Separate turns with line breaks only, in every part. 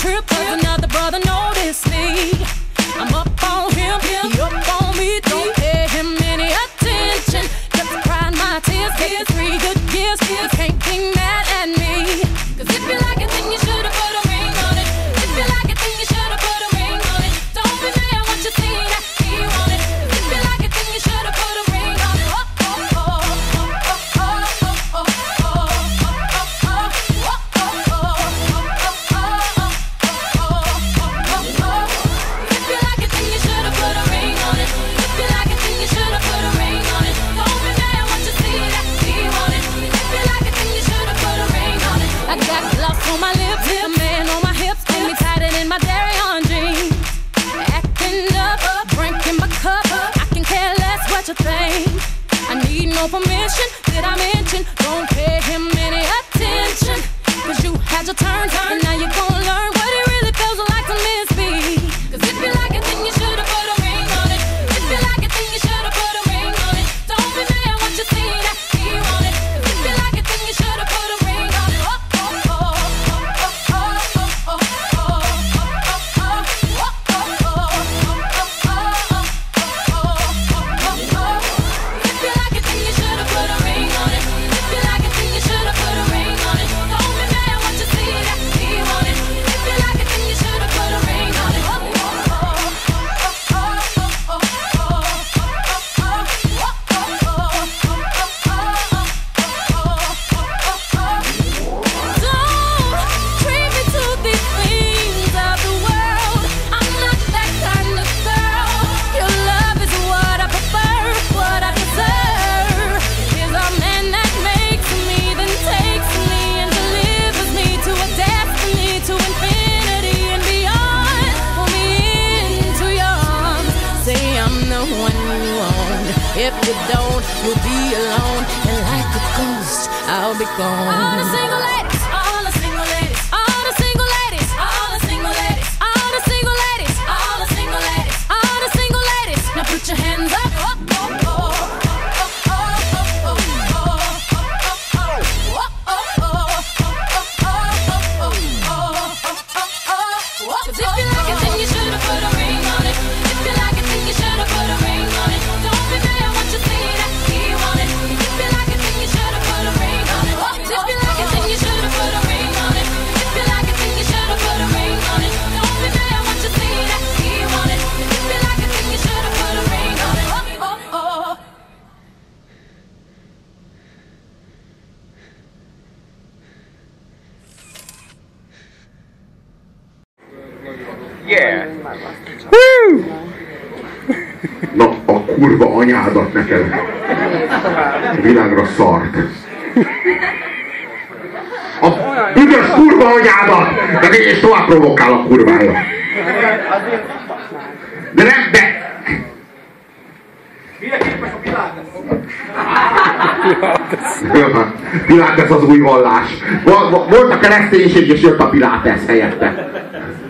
trip, cause another brother noticed me. What you. I need no permission. Did I mention? Don't pay him any attention. Cause you had your turn, and now you're gonna If you don't, you'll be alone. And like a ghost, I'll be gone. All the single ladies,
Yeah.
Na, a kurva anyádat neked. A világra szart. A büdös kurva anyádat! De és tovább provokál a kurvája. De nem, de... Pilates az új vallás. Vol- vol- Volt a kereszténység, és jött a Pilates helyette.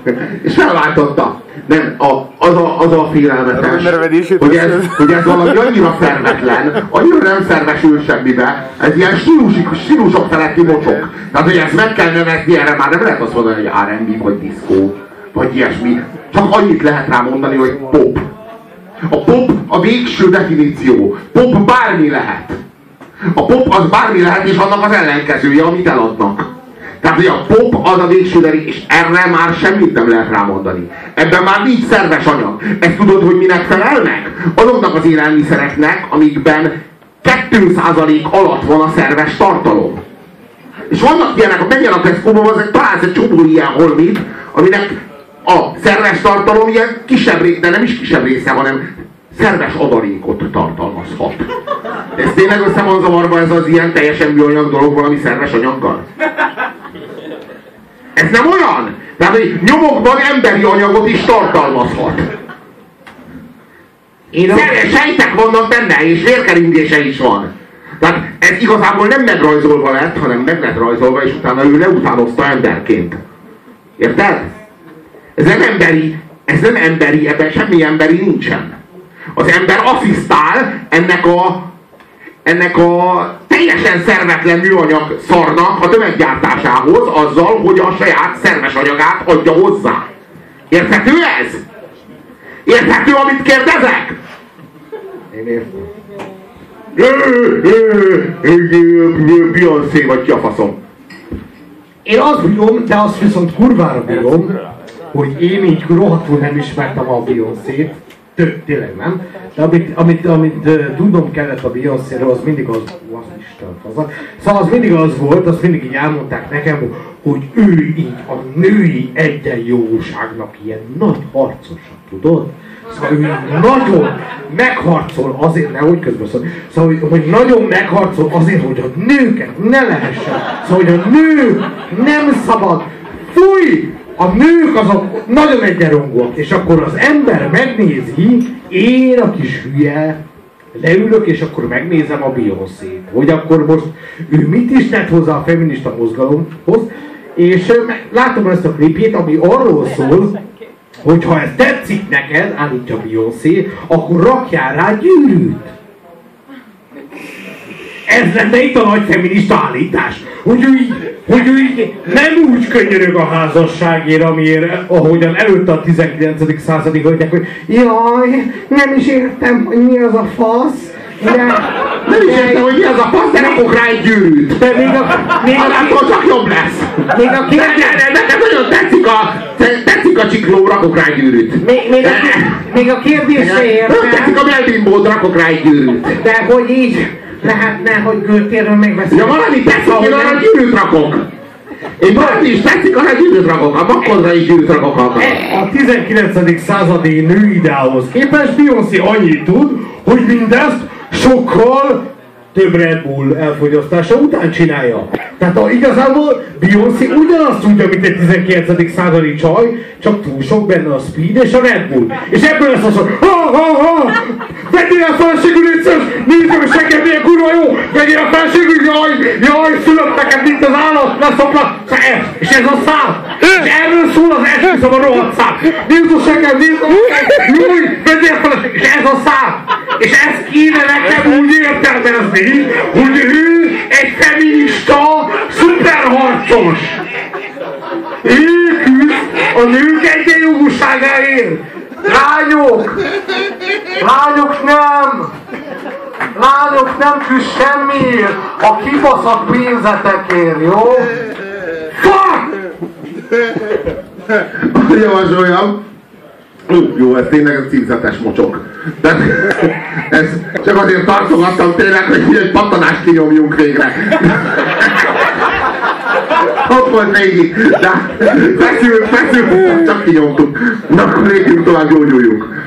És felváltotta. Nem, a, az, a, az a félelmetes, hogy ez, hogy ez valami annyira szervetlen, annyira nem szervesül semmibe, ez ilyen stílusok feletti mocsok. Tehát, hogy ezt meg kell nevezni, erre már nem lehet azt mondani, hogy R&B vagy diszkó, vagy ilyesmi. Csak annyit lehet rá mondani, hogy pop. A pop a végső definíció. Pop bármi lehet. A pop az bármi lehet, és annak az ellenkezője, amit eladnak. Tehát, hogy a pop az a végső és erre már semmit nem lehet rámondani. Ebben már nincs szerves anyag. Ezt tudod, hogy minek felel meg? Azoknak az élelmiszereknek, amikben 2% alatt van a szerves tartalom. És vannak ilyenek, menjen a Tesco-ban, azok találsz egy csomó ilyen holmit, aminek a szerves tartalom ilyen kisebb része, de nem is kisebb része, hanem szerves adalékot tartalmazhat. De ez tényleg össze van zavarva ez az ilyen teljesen műanyag dolog valami szerves anyaggal? Ez nem olyan? Tehát, hogy nyomokban emberi anyagot is tartalmazhat. Én sejtek vannak benne, és vérkeringése is van. Tehát ez igazából nem megrajzolva lett, hanem meg lett rajzolva, és utána ő leutánozta emberként. Érted? Ez nem emberi, ez nem emberi, ebben semmi emberi nincsen. Az ember asszisztál ennek a ennek a teljesen szervetlen műanyag szarnak a tömeggyártásához azzal, hogy a saját szerves anyagát adja hozzá. Érthető ez? Érthető, amit kérdezek? Én értem. Beyoncé vagy ki a faszom.
Én azt bírom, de azt viszont kurvára bírom, hogy én így rohadtul nem ismertem a Beyoncé-t, Tö- tényleg nem, de amit, amit, amit tudnom kellett a Beyoncé-ről, az mindig az, Ó, az Isten, az, szóval az mindig az volt, azt mindig így elmondták nekem, hogy ő így a női egyenjogúságnak ilyen nagy harcosa, tudod? Szóval ő nagyon megharcol azért, nehogy közben szól, szóval hogy, hogy nagyon megharcol azért, hogy a nőket ne lehessen, szóval hogy a nő nem szabad. Fúj! A nők azok nagyon egyenrangúak, és akkor az ember megnézi, én a kis hülye, leülök, és akkor megnézem a Beyoncé-t, hogy akkor most ő mit is tett hozzá a feminista mozgalomhoz, és látom ezt a klipjét, ami arról szól, hogy ha ez tetszik neked, állítja Beyoncé, akkor rakjál rá gyűrűt. Ez lenne itt a nagy feminista állítás, hogy ő így, hogy ő így nem úgy könyörög a házasságért, amiért, ahogyan előtte a 19. századi hölgyek, hogy jaj, nem is értem, hogy mi az a fasz, de,
Nem is értem, hogy mi az a fasz, de rakok rá egy gyűrűt.
de még a, még a,
attól csak jobb lesz.
még a kérdés,
ne, ne, Nekem nagyon tetszik a, tetszik a csikló, rakok rá egy gyűrűt.
még, még, a, még a kérdés se
Nem tetszik
értem,
a melbimbód, rakok rá egy gyűrűt.
de hogy így lehetne, hogy gőtérről megveszem.
Ja, valami tetszik, én arra gyűrűt rakok. Én valami is tetszik, arra gyűrűt rakok. A bakkodra is gyűrűt rakok alkalmat.
A 19. századi nőideához képest Beyoncé annyit tud, hogy mindezt sokkal több Red Bull elfogyasztása után csinálja. Tehát a, igazából Beyoncé ugyanazt tudja, mint egy 19. századi csaj, csak túl sok benne a speed és a Red Bull. És ebből lesz az, hogy ha, ha, ha, vegyél a feleségül létszős, nézzem, hogy neked milyen kurva jó, vegyél a feleségül, jaj, jaj, szülött neked, mint az állat, leszopla, és ez a szám. És erről szól az esküszöm a rohadt szám. Nézd a segem, júj, vegyél a feleségül, és ez a szám. És ezt kéne nekem úgy értelmezni, hogy ő egy feminista, szuperharcos. Ő küzd a nők egyenjogúságáért. Lányok! Lányok nem! Lányok nem küzd semmiért! A kibaszott pénzetekért, jó? Fuck!
Javasoljam. Jó, ez tényleg ez címzetes mocsok. De ez csak azért tartogattam tényleg, hogy egy pattanást kinyomjunk végre. Ott volt végig, de feszült, feszült, csak kinyomtuk. Na, akkor lépjünk tovább, gyógyuljunk.